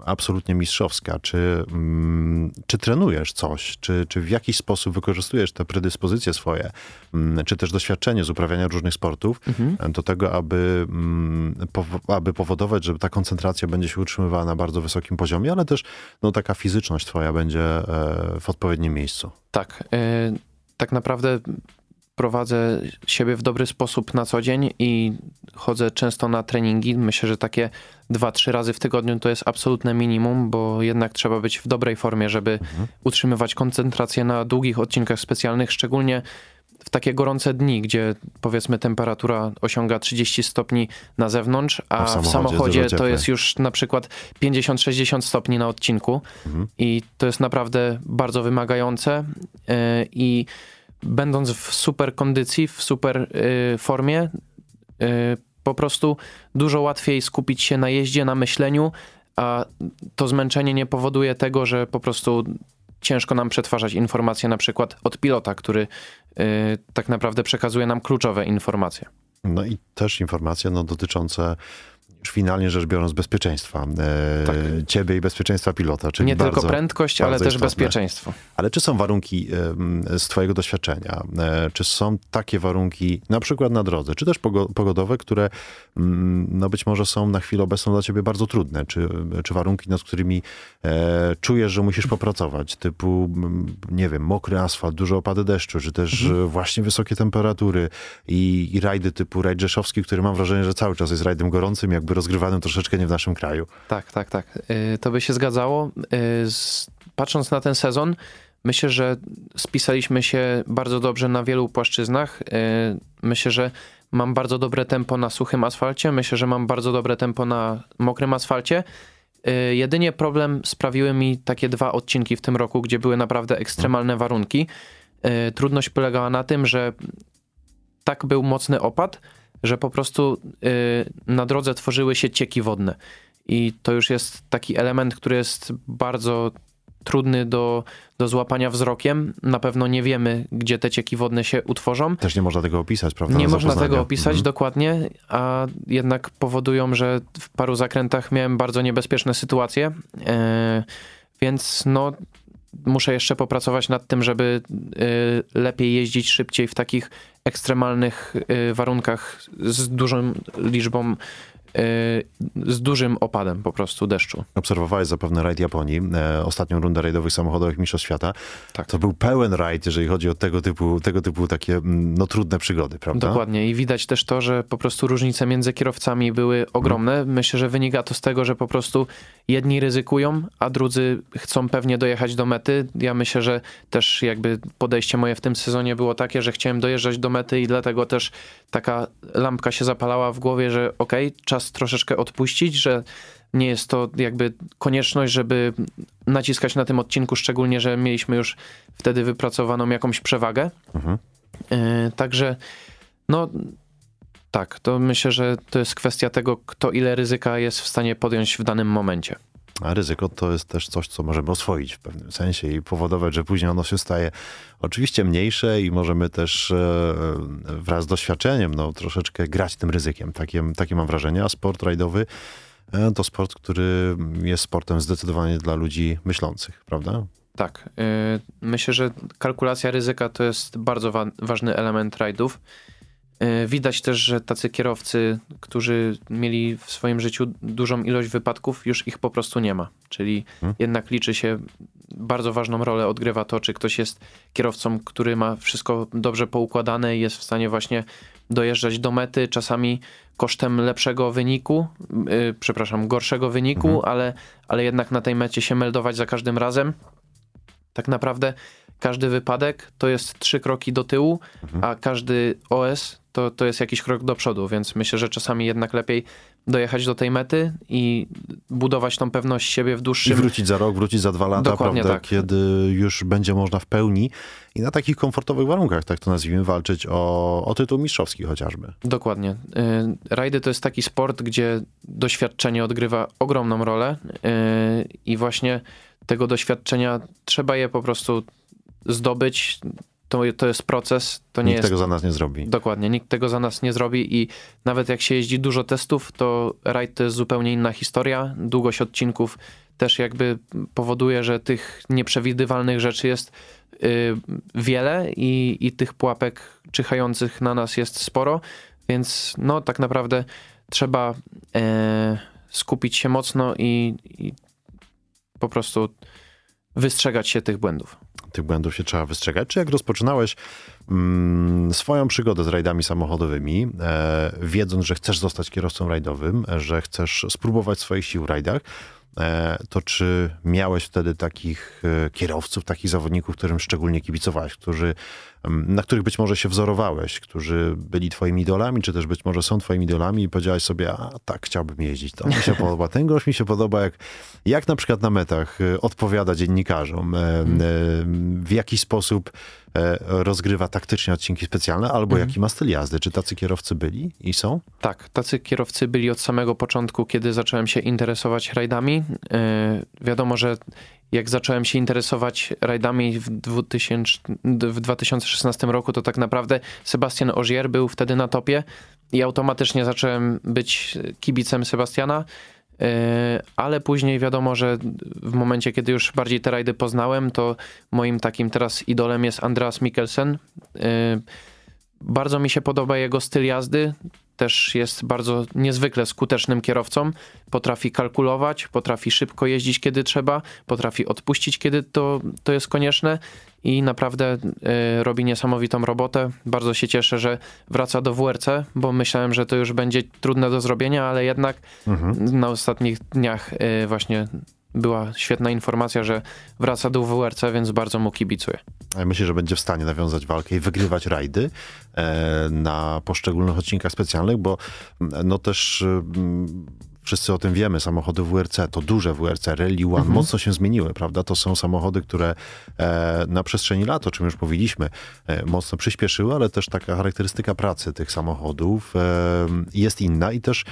absolutnie mistrzowska. Czy, mm, czy trenujesz coś? Czy, czy w jakiś sposób wykorzystujesz te predyspozycje swoje, mm, czy też doświadczenie z uprawiania różnych sportów Mhm. do tego, aby, mm, aby powodować, że ta koncentracja będzie się utrzymywała na bardzo wysokim poziomie, ale też no, taka fizyczność twoja będzie e, w odpowiednim miejscu. Tak. y, tak naprawdę prowadzę siebie w dobry sposób na co dzień i chodzę często na treningi. Myślę, że takie dwa, trzy razy w tygodniu to jest absolutne minimum, bo jednak trzeba być w dobrej formie, żeby utrzymywać koncentrację na długich odcinkach specjalnych, szczególnie w takie gorące dni, gdzie powiedzmy temperatura osiąga 30 stopni na zewnątrz, a, A w w samochodzie samochodzie, dużo to jest już na przykład 50-60 stopni na odcinku. I to jest naprawdę bardzo wymagające yy, i będąc w super kondycji, w super yy, formie, yy, po prostu dużo łatwiej skupić się na jeździe, na myśleniu, a to zmęczenie nie powoduje tego, że po prostu ciężko nam przetwarzać informacje na przykład od pilota, który yy, tak naprawdę przekazuje nam kluczowe informacje. No i też informacje no, dotyczące finalnie rzecz biorąc bezpieczeństwa e, Tak. ciebie i bezpieczeństwa pilota. Czyli nie bardzo, tylko prędkość, ale też istotne. bezpieczeństwo. Ale czy są warunki z twojego doświadczenia, e, czy są takie warunki na przykład na drodze, czy też pogo- pogodowe, które mm, no być może są na chwilę obecną dla ciebie bardzo trudne, czy, czy warunki, nad którymi e, czujesz, że musisz popracować, typu, mm, nie wiem, mokry asfalt, duże opady deszczu, czy też e, właśnie wysokie temperatury i, i rajdy typu rajd rzeszowski, który mam wrażenie, że cały czas jest rajdem gorącym, jakby rozgrywanym troszeczkę nie w naszym kraju. Tak, tak, tak. Y, To by się zgadzało. Y, Patrząc na ten sezon, myślę, że spisaliśmy się bardzo dobrze na wielu płaszczyznach. Y, Myślę, że mam bardzo dobre tempo na suchym asfalcie. Myślę, że mam bardzo dobre tempo na mokrym asfalcie. Jedynie problem sprawiły mi takie dwa odcinki w tym roku, gdzie były naprawdę ekstremalne warunki. Trudność polegała na tym, że tak był mocny opad, że po prostu y, na drodze tworzyły się cieki wodne. I to już jest taki element, który jest bardzo trudny do, do złapania wzrokiem. Na pewno nie wiemy, gdzie te cieki wodne się utworzą. Też nie można tego opisać, prawda? Nie na można tego opisać Mhm. dokładnie, a jednak powodują, że w paru zakrętach miałem bardzo niebezpieczne sytuacje. E, więc no, muszę jeszcze popracować nad tym, żeby e, lepiej jeździć szybciej w takich ekstremalnych e, warunkach z dużą liczbą, z dużym opadem po prostu deszczu. Obserwowałeś zapewne rajd Japonii, e, ostatnią rundę rajdowych samochodowych Mistrzostw Świata. Tak. To był pełen rajd, jeżeli chodzi o tego typu, tego typu takie no, trudne przygody, prawda? Dokładnie. I widać też to, że po prostu różnice między kierowcami były ogromne. Myślę, że wynika to z tego, że po prostu jedni ryzykują, a drudzy chcą pewnie dojechać do mety. Ja myślę, że też jakby podejście moje w tym sezonie było takie, że chciałem dojeżdżać do mety i dlatego też taka lampka się zapalała w głowie, że okej, czas troszeczkę odpuścić, że nie jest to jakby konieczność, żeby naciskać na tym odcinku, szczególnie, że mieliśmy już wtedy wypracowaną jakąś przewagę. Mhm. Yy, także no tak, to myślę, że to jest kwestia tego, kto ile ryzyka jest w stanie podjąć w danym momencie. A ryzyko to jest też coś, co możemy oswoić w pewnym sensie i powodować, że później ono się staje oczywiście mniejsze i możemy też e, wraz z doświadczeniem no, troszeczkę grać tym ryzykiem. Takie, takie mam wrażenie, a sport rajdowy e, to sport, który jest sportem zdecydowanie dla ludzi myślących, prawda? Tak. E, myślę, że kalkulacja ryzyka to jest bardzo wa ważny element rajdów. E, widać też, że tacy kierowcy, którzy mieli w swoim życiu dużą ilość wypadków, już ich po prostu nie ma. Czyli hmm. jednak liczy się, bardzo ważną rolę odgrywa to, czy ktoś jest kierowcą, który ma wszystko dobrze poukładane i jest w stanie właśnie dojeżdżać do mety, czasami kosztem lepszego wyniku, yy, przepraszam, gorszego wyniku, hmm. ale, ale jednak na tej mecie się meldować za każdym razem. Tak naprawdę każdy wypadek to jest trzy kroki do tyłu, mhm. a każdy OS to, to jest jakiś krok do przodu, więc myślę, że czasami jednak lepiej dojechać do tej mety i budować tą pewność siebie w dłuższym... I wrócić za rok, wrócić za dwa lata, Dokładnie prawda, tak. kiedy już będzie można w pełni i na takich komfortowych warunkach, tak to nazwijmy, walczyć o, o tytuł mistrzowski chociażby. Dokładnie. Y, rajdy to jest taki sport, gdzie doświadczenie odgrywa ogromną rolę y, i właśnie tego doświadczenia trzeba je po prostu zdobyć. To, to jest proces. To nie nikt jest... tego za nas nie zrobi. Dokładnie, nikt tego za nas nie zrobi i nawet jak się jeździ dużo testów, to rajd to jest zupełnie inna historia. Długość odcinków też jakby powoduje, że tych nieprzewidywalnych rzeczy jest yy, wiele i, i tych pułapek czyhających na nas jest sporo, więc no tak naprawdę trzeba yy, skupić się mocno i, i po prostu wystrzegać się tych błędów. Tych błędów się trzeba wystrzegać. Czy jak rozpoczynałeś mm, swoją przygodę z rajdami samochodowymi, e, wiedząc, że chcesz zostać kierowcą rajdowym, że chcesz spróbować swoich sił w rajdach, e, to czy miałeś wtedy takich e, kierowców, takich zawodników, którym szczególnie kibicowałeś, którzy na których być może się wzorowałeś, którzy byli twoimi idolami, czy też być może są twoimi idolami i powiedziałeś sobie, a tak, chciałbym jeździć, to mi się podoba. Ten gość mi się podoba, jak, jak na przykład na metach e, odpowiada dziennikarzom, e, e, w jaki sposób rozgrywa taktycznie odcinki specjalne, albo mhm. jaki ma styl jazdy. Czy tacy kierowcy byli i są? Tak, tacy kierowcy byli od samego początku, kiedy zacząłem się interesować rajdami. Wiadomo, że jak zacząłem się interesować rajdami w, 2000, w 2016 roku, to tak naprawdę Sebastian Ogier był wtedy na topie i automatycznie zacząłem być kibicem Sebastiana. E, ale później wiadomo, że w momencie, kiedy już bardziej te rajdy poznałem, to moim takim teraz idolem jest Andreas Mikkelsen. E, bardzo mi się podoba jego styl jazdy też jest bardzo niezwykle skutecznym kierowcą. Potrafi kalkulować, potrafi szybko jeździć, kiedy trzeba, potrafi odpuścić, kiedy to, to jest konieczne i naprawdę y, robi niesamowitą robotę. Bardzo się cieszę, że wraca do WRC, bo myślałem, że to już będzie trudne do zrobienia, ale jednak mhm. na ostatnich dniach y, właśnie była świetna informacja, że wraca do WRC, więc bardzo mu kibicuję. Ja myślę, że będzie w stanie nawiązać walkę i wygrywać rajdy e, na poszczególnych odcinkach specjalnych, bo no też mm, wszyscy o tym wiemy, samochody WRC, to duże WRC, Rally One, mhm. mocno się zmieniły, prawda? To są samochody, które e, na przestrzeni lat, o czym już mówiliśmy, e, mocno przyspieszyły, ale też taka charakterystyka pracy tych samochodów e, jest inna i też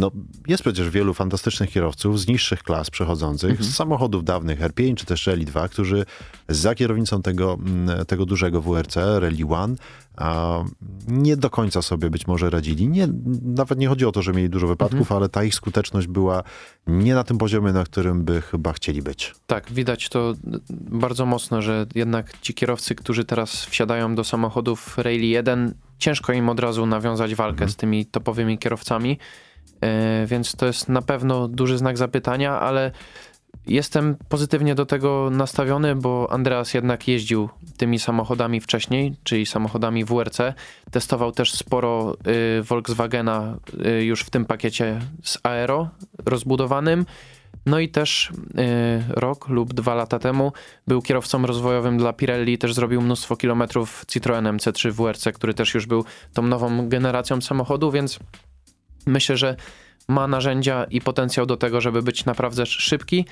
no, jest przecież wielu fantastycznych kierowców z niższych klas przechodzących, mhm. z samochodów dawnych R5 czy też Rally 2, którzy za kierownicą tego, mm, tego dużego WRC, Rally One, a nie do końca sobie być może radzili. Nie, nawet nie chodzi o to, że mieli dużo wypadków, mhm. ale ta ich skuteczność była nie na tym poziomie, na którym by chyba chcieli być. Tak, widać to bardzo mocno, że jednak ci kierowcy, którzy teraz wsiadają do samochodów Rally 1, ciężko im od razu nawiązać walkę mhm. z tymi topowymi kierowcami. E, więc to jest na pewno duży znak zapytania, ale jestem pozytywnie do tego nastawiony, bo Andreas jednak jeździł tymi samochodami wcześniej, czyli samochodami WRC. Testował też sporo y, Volkswagena y, już w tym pakiecie z Aero rozbudowanym. No i też y, rok lub dwa lata temu był kierowcą rozwojowym dla Pirelli, też zrobił mnóstwo kilometrów Citroenem C3 WRC, który też już był tą nową generacją samochodu, więc myślę, że ma narzędzia i potencjał do tego, żeby być naprawdę szybki.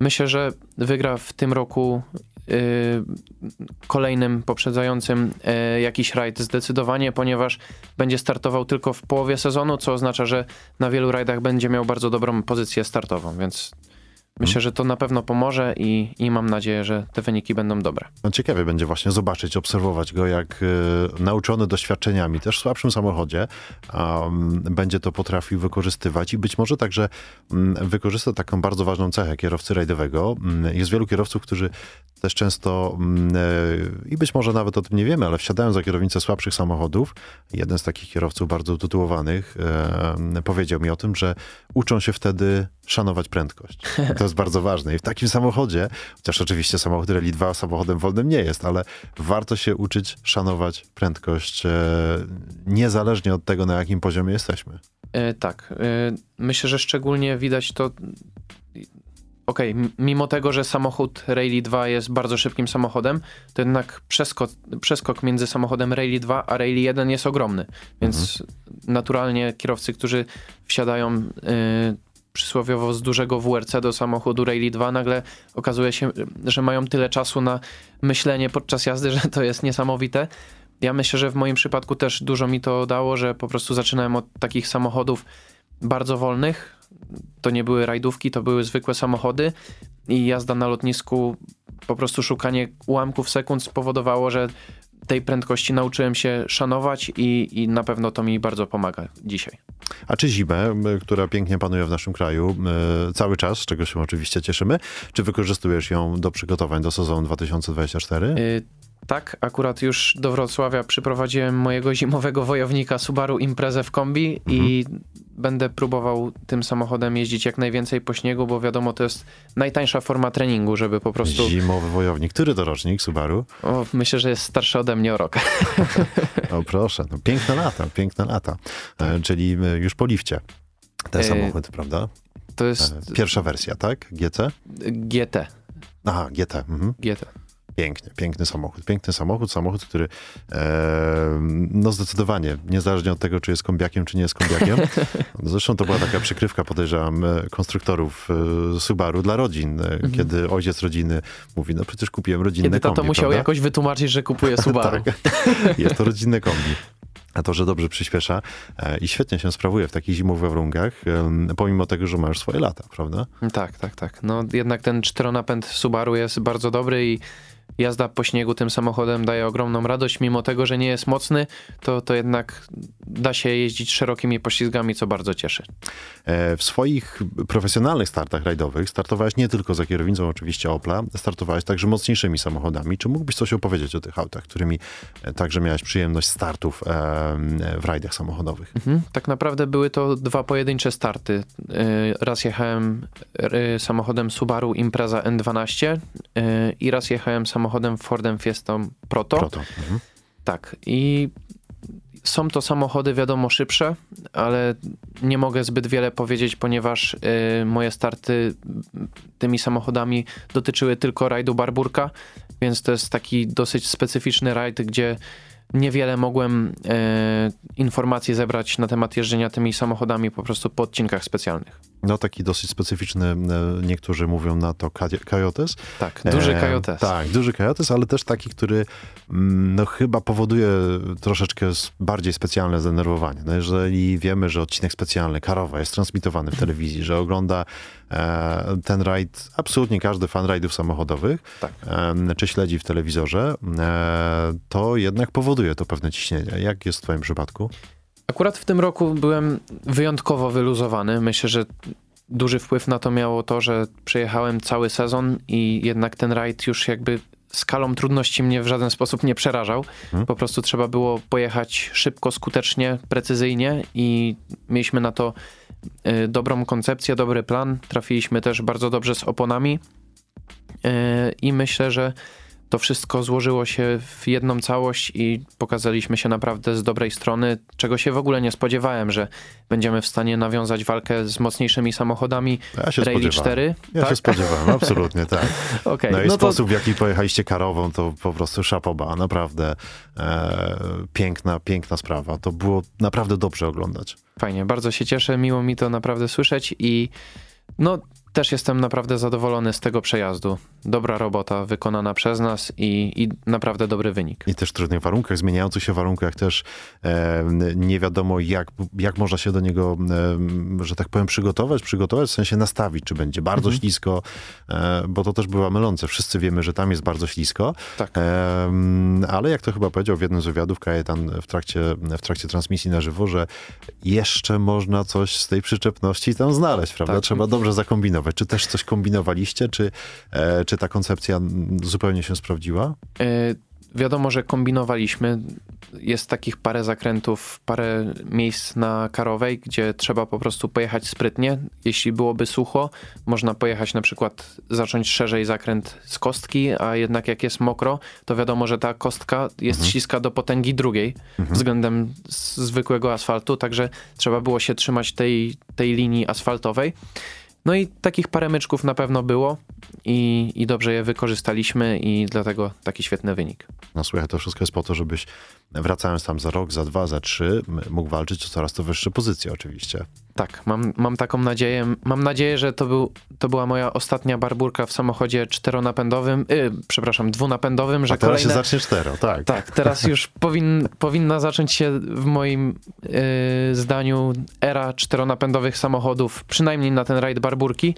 Myślę, że wygra w tym roku yy, kolejnym, poprzedzającym yy, jakiś rajd zdecydowanie, ponieważ będzie startował tylko w połowie sezonu, co oznacza, że na wielu rajdach będzie miał bardzo dobrą pozycję startową, więc Myślę, że to na pewno pomoże i, i mam nadzieję, że te wyniki będą dobre. No ciekawie będzie właśnie zobaczyć, obserwować go, jak y, nauczony doświadczeniami, też w słabszym samochodzie, um, będzie to potrafił wykorzystywać i być może także um, wykorzysta taką bardzo ważną cechę kierowcy rajdowego. Um, jest wielu kierowców, którzy też często y, i być może nawet o tym nie wiemy, ale wsiadają za kierownicę słabszych samochodów. Jeden z takich kierowców bardzo utytułowanych y, powiedział mi o tym, że uczą się wtedy szanować prędkość. To jest bardzo ważne. I w takim samochodzie, chociaż oczywiście samochód Rally 2 samochodem wolnym nie jest, ale warto się uczyć szanować prędkość, e, niezależnie od tego, na jakim poziomie jesteśmy. E, tak. E, myślę, że szczególnie widać to. Okej, okay, mimo tego, że samochód Rally 2 jest bardzo szybkim samochodem, to jednak przeskok, przeskok między samochodem Rally 2 a Rally 1 jest ogromny. Więc mhm. naturalnie kierowcy, którzy wsiadają przysłowiowo z dużego WRC do samochodu Rally 2, nagle okazuje się, że mają tyle czasu na myślenie podczas jazdy, że to jest niesamowite. Ja myślę, że w moim przypadku też dużo mi to dało, że po prostu zaczynałem od takich samochodów bardzo wolnych. To nie były rajdówki, to były zwykłe samochody i jazda na lotnisku, po prostu szukanie ułamków sekund spowodowało, że tej prędkości nauczyłem się szanować i, i na pewno to mi bardzo pomaga dzisiaj. A czy zimę, która pięknie panuje w naszym kraju cały czas, z czego się oczywiście cieszymy, czy wykorzystujesz ją do przygotowań do sezonu 2024? Tak, akurat już do Wrocławia przyprowadziłem mojego zimowego wojownika Subaru Imprezę w kombi mhm. i będę próbował tym samochodem jeździć jak najwięcej po śniegu, bo wiadomo, to jest najtańsza forma treningu, żeby po prostu... Zimowy wojownik. Który to rocznik Subaru? O, myślę, że jest starszy ode mnie o rok. o proszę, no, piękne lata, piękne lata. E, czyli e, już po lifcie ten e... samochód, prawda? To jest... E, pierwsza wersja, tak? GT? GT. Aha, GT. Mhm. GT. Pięknie, piękny samochód. Piękny samochód, samochód, który e, no zdecydowanie, niezależnie od tego, czy jest kombiakiem, czy nie jest kombiakiem. Zresztą to była taka przykrywka, podejrzewam, e, konstruktorów e, Subaru dla rodzin, e, mhm. kiedy ojciec rodziny mówi, no przecież kupiłem rodzinne kiedy kombi. Kiedy to musiał prawda? jakoś wytłumaczyć, że kupuje Subaru. tak. Jest to rodzinne kombi. A to, że dobrze przyspiesza i świetnie się sprawuje w takich zimowych warunkach, pomimo tego, że ma już swoje lata, prawda? Tak, tak, tak. No jednak ten czteronapęd Subaru jest bardzo dobry i jazda po śniegu tym samochodem daje ogromną radość, mimo tego, że nie jest mocny, to, to jednak da się jeździć szerokimi poślizgami, co bardzo cieszy. E, w swoich profesjonalnych startach rajdowych startowałeś nie tylko za kierownicą oczywiście Opla, startowałeś także mocniejszymi samochodami. Czy mógłbyś coś opowiedzieć o tych autach, którymi e, także miałeś przyjemność startów w rajdach samochodowych? Mhm. Tak naprawdę były to dwa pojedyncze starty. E, raz jechałem samochodem Subaru Impreza N12 i raz jechałem samochodem samochodem Fordem Fiestą Proto. Proto. Mhm. Tak. I są to samochody, wiadomo, szybsze, ale nie mogę zbyt wiele powiedzieć, ponieważ y, moje starty tymi samochodami dotyczyły tylko rajdu Barburka, więc to jest taki dosyć specyficzny rajd, gdzie niewiele mogłem e, informacji zebrać na temat jeżdżenia tymi samochodami po prostu po odcinkach specjalnych. No taki dosyć specyficzny, e, niektórzy mówią na to Coyotes. Tak, duży Coyotes. E, tak, duży Coyotes, ale też taki, który mm, no chyba powoduje troszeczkę bardziej specjalne zdenerwowanie. No jeżeli wiemy, że odcinek specjalny Karowa jest transmitowany w telewizji, że ogląda e, ten rajd absolutnie każdy fan rajdów samochodowych, tak. e, czy śledzi w telewizorze, e, to jednak powoduje to pewne ciśnienie. Jak jest w twoim przypadku? Akurat w tym roku byłem wyjątkowo wyluzowany. Myślę, że duży wpływ na to miało to, że przejechałem cały sezon i jednak ten rajd już jakby skalą trudności mnie w żaden sposób nie przerażał. Hmm. Po prostu trzeba było pojechać szybko, skutecznie, precyzyjnie i mieliśmy na to dobrą koncepcję, dobry plan. Trafiliśmy też bardzo dobrze z oponami y, i myślę, że to wszystko złożyło się w jedną całość i pokazaliśmy się naprawdę z dobrej strony, czego się w ogóle nie spodziewałem, że będziemy w stanie nawiązać walkę z mocniejszymi samochodami Ja się Rally spodziewałem. 4. Ja tak? się spodziewałem, absolutnie, tak. Okej, No i no to sposób, w jaki pojechaliście karową, to po prostu szapoba, naprawdę e, piękna, piękna sprawa. To było naprawdę dobrze oglądać. fajnie, bardzo się cieszę, miło mi to naprawdę słyszeć i no też jestem naprawdę zadowolony z tego przejazdu. Dobra robota wykonana przez nas i, i naprawdę dobry wynik. I też w trudnych warunkach, zmieniających się warunkach też e, nie wiadomo jak, jak można się do niego, e, że tak powiem, przygotować, przygotować, w sensie nastawić, czy będzie bardzo Mhm. ślisko, e, bo to też bywa mylące. Wszyscy wiemy, że tam jest bardzo ślisko, Tak. e, ale jak to chyba powiedział w jednym z wywiadów Kajetan w trakcie, w trakcie transmisji na żywo, że jeszcze można coś z tej przyczepności tam znaleźć, prawda? Tak. Trzeba dobrze zakombinować. Czy też coś kombinowaliście, czy, e, czy ta koncepcja zupełnie się sprawdziła? Y, Wiadomo, że kombinowaliśmy. Jest takich parę zakrętów, parę miejsc na karowej, gdzie trzeba po prostu pojechać sprytnie. Jeśli byłoby sucho, można pojechać na przykład, zacząć szerzej zakręt z kostki, a jednak jak jest mokro, to wiadomo, że ta kostka jest śliska do potęgi drugiej względem s- zwykłego asfaltu, także trzeba było się trzymać tej, tej linii asfaltowej. No i takich parę myczków na pewno było i, i dobrze je wykorzystaliśmy i dlatego taki świetny wynik. No słuchaj, to wszystko jest po to, żebyś wracając tam za rok, za dwa, za trzy, mógł walczyć o coraz to wyższe pozycje oczywiście. Tak, mam, mam taką nadzieję. Mam nadzieję, że to, był, to była moja ostatnia barburka w samochodzie czteronapędowym, yy, przepraszam, dwunapędowym, że A teraz kolejne... się zacznie cztero, tak. Tak, teraz już powin, powinna zacząć się w moim yy, zdaniu era czteronapędowych samochodów, przynajmniej na ten rajd barburki.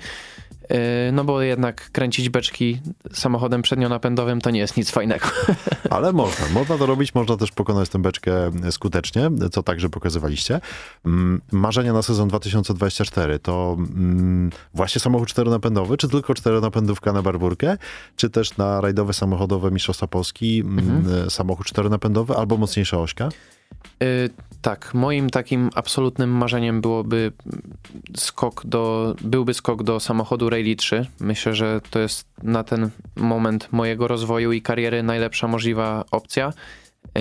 Yy, no bo jednak kręcić beczki samochodem przednionapędowym to nie jest nic fajnego. Ale można, można to robić, można też pokonać tę beczkę skutecznie, co także pokazywaliście. Mm, Marzenia na sezon 2024 to mm, właśnie samochód czteronapędowy, czy tylko czteronapędówka na barburkę, czy też na rajdowe samochodowe Mistrzostwa Polski mm, samochód czteronapędowy albo mocniejsza ośka? Y, tak, moim takim absolutnym marzeniem byłoby skok do, byłby skok do samochodu Rally 3. Myślę, że to jest na ten moment mojego rozwoju i kariery najlepsza możliwa opcja, y,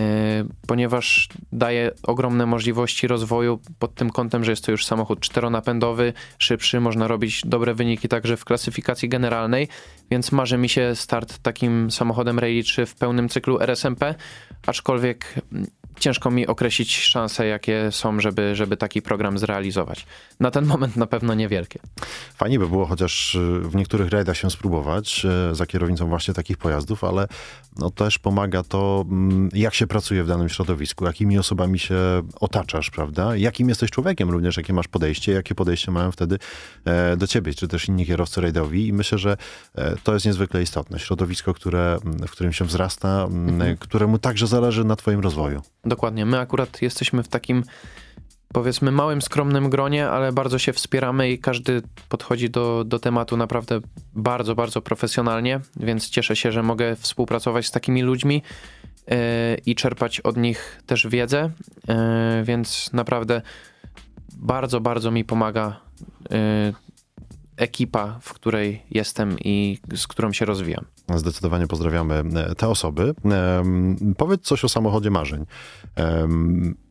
ponieważ daje ogromne możliwości rozwoju pod tym kątem, że jest to już samochód czteronapędowy, szybszy, można robić dobre wyniki także w klasyfikacji generalnej, więc marzy mi się start takim samochodem Rally 3 w pełnym cyklu RSMP, aczkolwiek mm, ciężko mi określić szanse, jakie są, żeby, żeby taki program zrealizować. Na ten moment na pewno niewielkie. Fajnie by było chociaż y, w niektórych rajdach się spróbować y, za kierownicą właśnie takich pojazdów, ale no też pomaga to, mm, jak się pracuje w danym środowisku, jakimi osobami się otaczasz, prawda? Jakim jesteś człowiekiem również, jakie masz podejście, jakie podejście mają wtedy e, do ciebie, czy też inni kierowcy rajdowi i myślę, że e, to jest niezwykle istotne. Środowisko, które, mm, w którym się wzrasta, mm, któremu także zależy na twoim rozwoju. Dokładnie. My akurat jesteśmy w takim powiedzmy małym, skromnym gronie, ale bardzo się wspieramy i każdy podchodzi do, do tematu naprawdę bardzo, bardzo profesjonalnie, więc cieszę się, że mogę współpracować z takimi ludźmi yy, i czerpać od nich też wiedzę, yy, więc naprawdę bardzo, bardzo mi pomaga yy, ekipa, w której jestem i z którą się rozwijam. Zdecydowanie pozdrawiamy e, te osoby. Powiedz coś o samochodzie marzeń.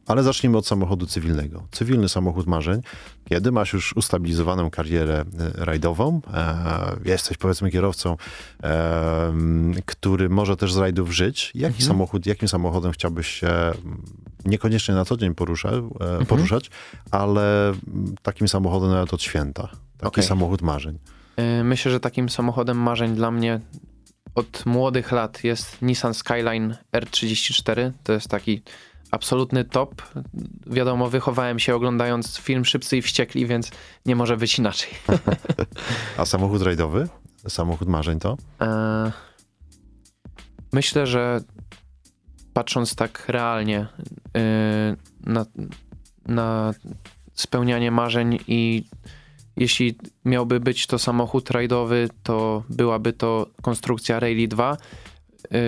Ale zacznijmy od samochodu cywilnego. Cywilny samochód marzeń. Kiedy masz już ustabilizowaną karierę e, rajdową, e, jesteś powiedzmy kierowcą, który może też z rajdów żyć, jaki samochód, jakim samochodem chciałbyś się mm, niekoniecznie na co dzień porusza, e, poruszać, ale mm, takim samochodem nawet od święta. Taki Okej. samochód marzeń. Yy, Myślę, że takim samochodem marzeń dla mnie od młodych lat jest Nissan Skyline R34. To jest taki absolutny top. Wiadomo, wychowałem się oglądając film Szybcy i Wściekli, więc nie może być inaczej. A samochód rajdowy? Samochód marzeń to? E, Myślę, że patrząc tak realnie e, na, na spełnianie marzeń i jeśli miałby być to samochód rajdowy, to byłaby to konstrukcja Rally 2. E,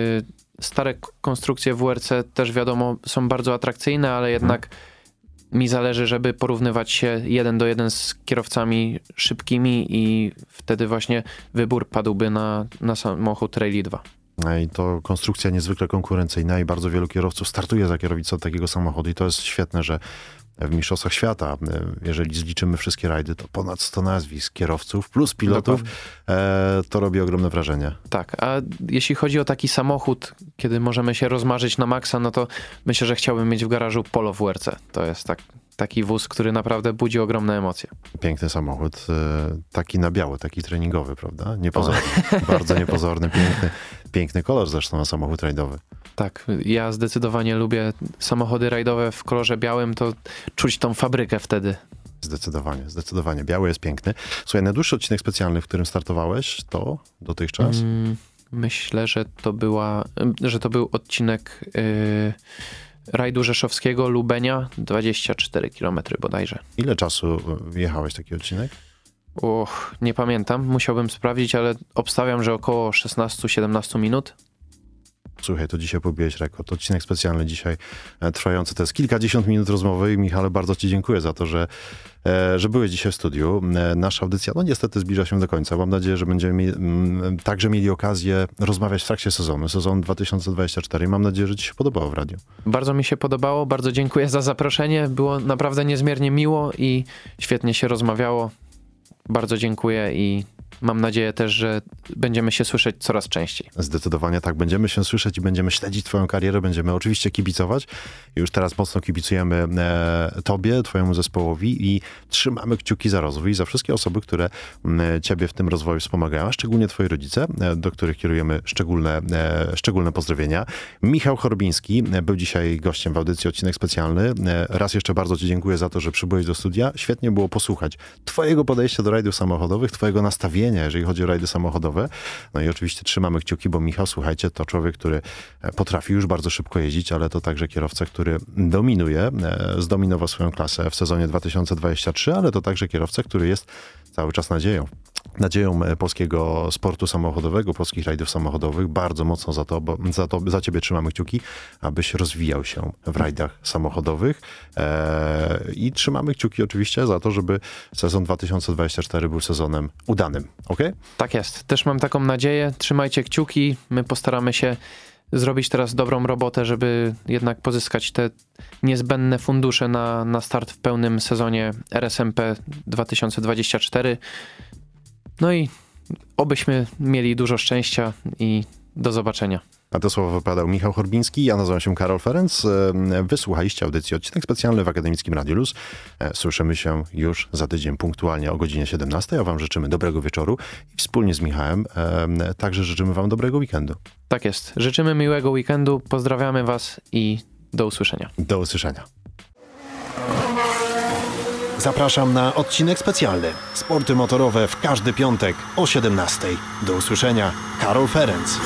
Stare konstrukcje WRC też wiadomo są bardzo atrakcyjne, ale jednak mi zależy, żeby porównywać się jeden do jeden z kierowcami szybkimi i wtedy właśnie wybór padłby na, na samochód Rally 2. E, I to konstrukcja niezwykle konkurencyjna i bardzo wielu kierowców startuje za kierownicą takiego samochodu i to jest świetne, że w Mistrzostwach Świata, e, jeżeli zliczymy wszystkie rajdy, to ponad 100 nazwisk kierowców plus pilotów, e, to robi ogromne wrażenie. Tak, a jeśli chodzi o taki samochód, kiedy możemy się rozmarzyć na maksa, no to myślę, że chciałbym mieć w garażu Polo WRC. To jest tak, taki wóz, który naprawdę budzi ogromne emocje. Piękny samochód, e, taki na biało, taki treningowy, prawda? Niepozorny, bardzo niepozorny, piękny, piękny kolor zresztą na samochód rajdowy. Tak, ja zdecydowanie lubię samochody rajdowe w kolorze białym, to czuć tą fabrykę wtedy. Zdecydowanie, zdecydowanie. Biały jest piękny. Słuchaj, najdłuższy odcinek specjalny, w którym startowałeś, to dotychczas? Mm, myślę, że to była, że to był odcinek yy, rajdu rzeszowskiego Lubenia, 24 km bodajże. Ile czasu jechałeś taki odcinek? Och, nie pamiętam, musiałbym sprawdzić, ale obstawiam, że około 16-17 minut. Słuchaj, to dzisiaj pobiłeś rekord. Odcinek specjalny dzisiaj e, trwający to jest kilkadziesiąt minut rozmowy i Michale, bardzo ci dziękuję za to, że, e, że byłeś dzisiaj w studiu. E, nasza audycja, no niestety zbliża się do końca. Mam nadzieję, że będziemy także mieli okazję rozmawiać w trakcie sezonu, sezon 2024. Mam nadzieję, że ci się podobało w radiu. Bardzo mi się podobało, bardzo dziękuję za zaproszenie. Było naprawdę niezmiernie miło i świetnie się rozmawiało. Bardzo dziękuję i mam nadzieję też, że będziemy się słyszeć coraz częściej. Zdecydowanie tak, będziemy się słyszeć i będziemy śledzić twoją karierę, będziemy oczywiście kibicować. Już teraz mocno kibicujemy e, tobie, twojemu zespołowi i trzymamy kciuki za rozwój za wszystkie osoby, które ciebie w tym rozwoju wspomagają, a szczególnie twoi rodzice, e, do których kierujemy szczególne, e, szczególne pozdrowienia. Michał Chorbiński był dzisiaj gościem w audycji Odcinek Specjalny. Raz jeszcze bardzo ci dziękuję za to, że przybyłeś do studia. Świetnie było posłuchać twojego podejścia do rajdów samochodowych, twojego nastawienia jeżeli chodzi o rajdy samochodowe. No i oczywiście trzymamy kciuki, bo Michał, słuchajcie, to człowiek, który e, potrafi już bardzo szybko jeździć, ale to także kierowca, który dominuje, e, zdominował swoją klasę w sezonie 2023, ale to także kierowca, który jest cały czas nadzieją nadzieją e, polskiego sportu samochodowego, polskich rajdów samochodowych. Bardzo mocno za to, za, to, za ciebie trzymamy kciuki, abyś rozwijał się w rajdach samochodowych. Eee, I trzymamy kciuki oczywiście za to, żeby sezon 2024 był sezonem udanym. Ok? Tak jest. Też mam taką nadzieję. Trzymajcie kciuki. My postaramy się zrobić teraz dobrą robotę, żeby jednak pozyskać te niezbędne fundusze na, na start w pełnym sezonie RSMP 2024. No i obyśmy mieli dużo szczęścia i do zobaczenia. A to słowo wypadał Michał Horbiński, ja nazywam się Karol Ferenc. Wysłuchaliście audycji odcinek specjalny w Akademickim Radiu Luz. E, słyszymy się już za tydzień punktualnie o godzinie 17. A wam życzymy dobrego wieczoru i wspólnie z Michałem także życzymy wam dobrego weekendu. Tak jest. Życzymy miłego weekendu, pozdrawiamy was i do usłyszenia. Do usłyszenia. Zapraszam na odcinek specjalny. Sporty motorowe w każdy piątek o 17. Do usłyszenia. Karol Ferenc.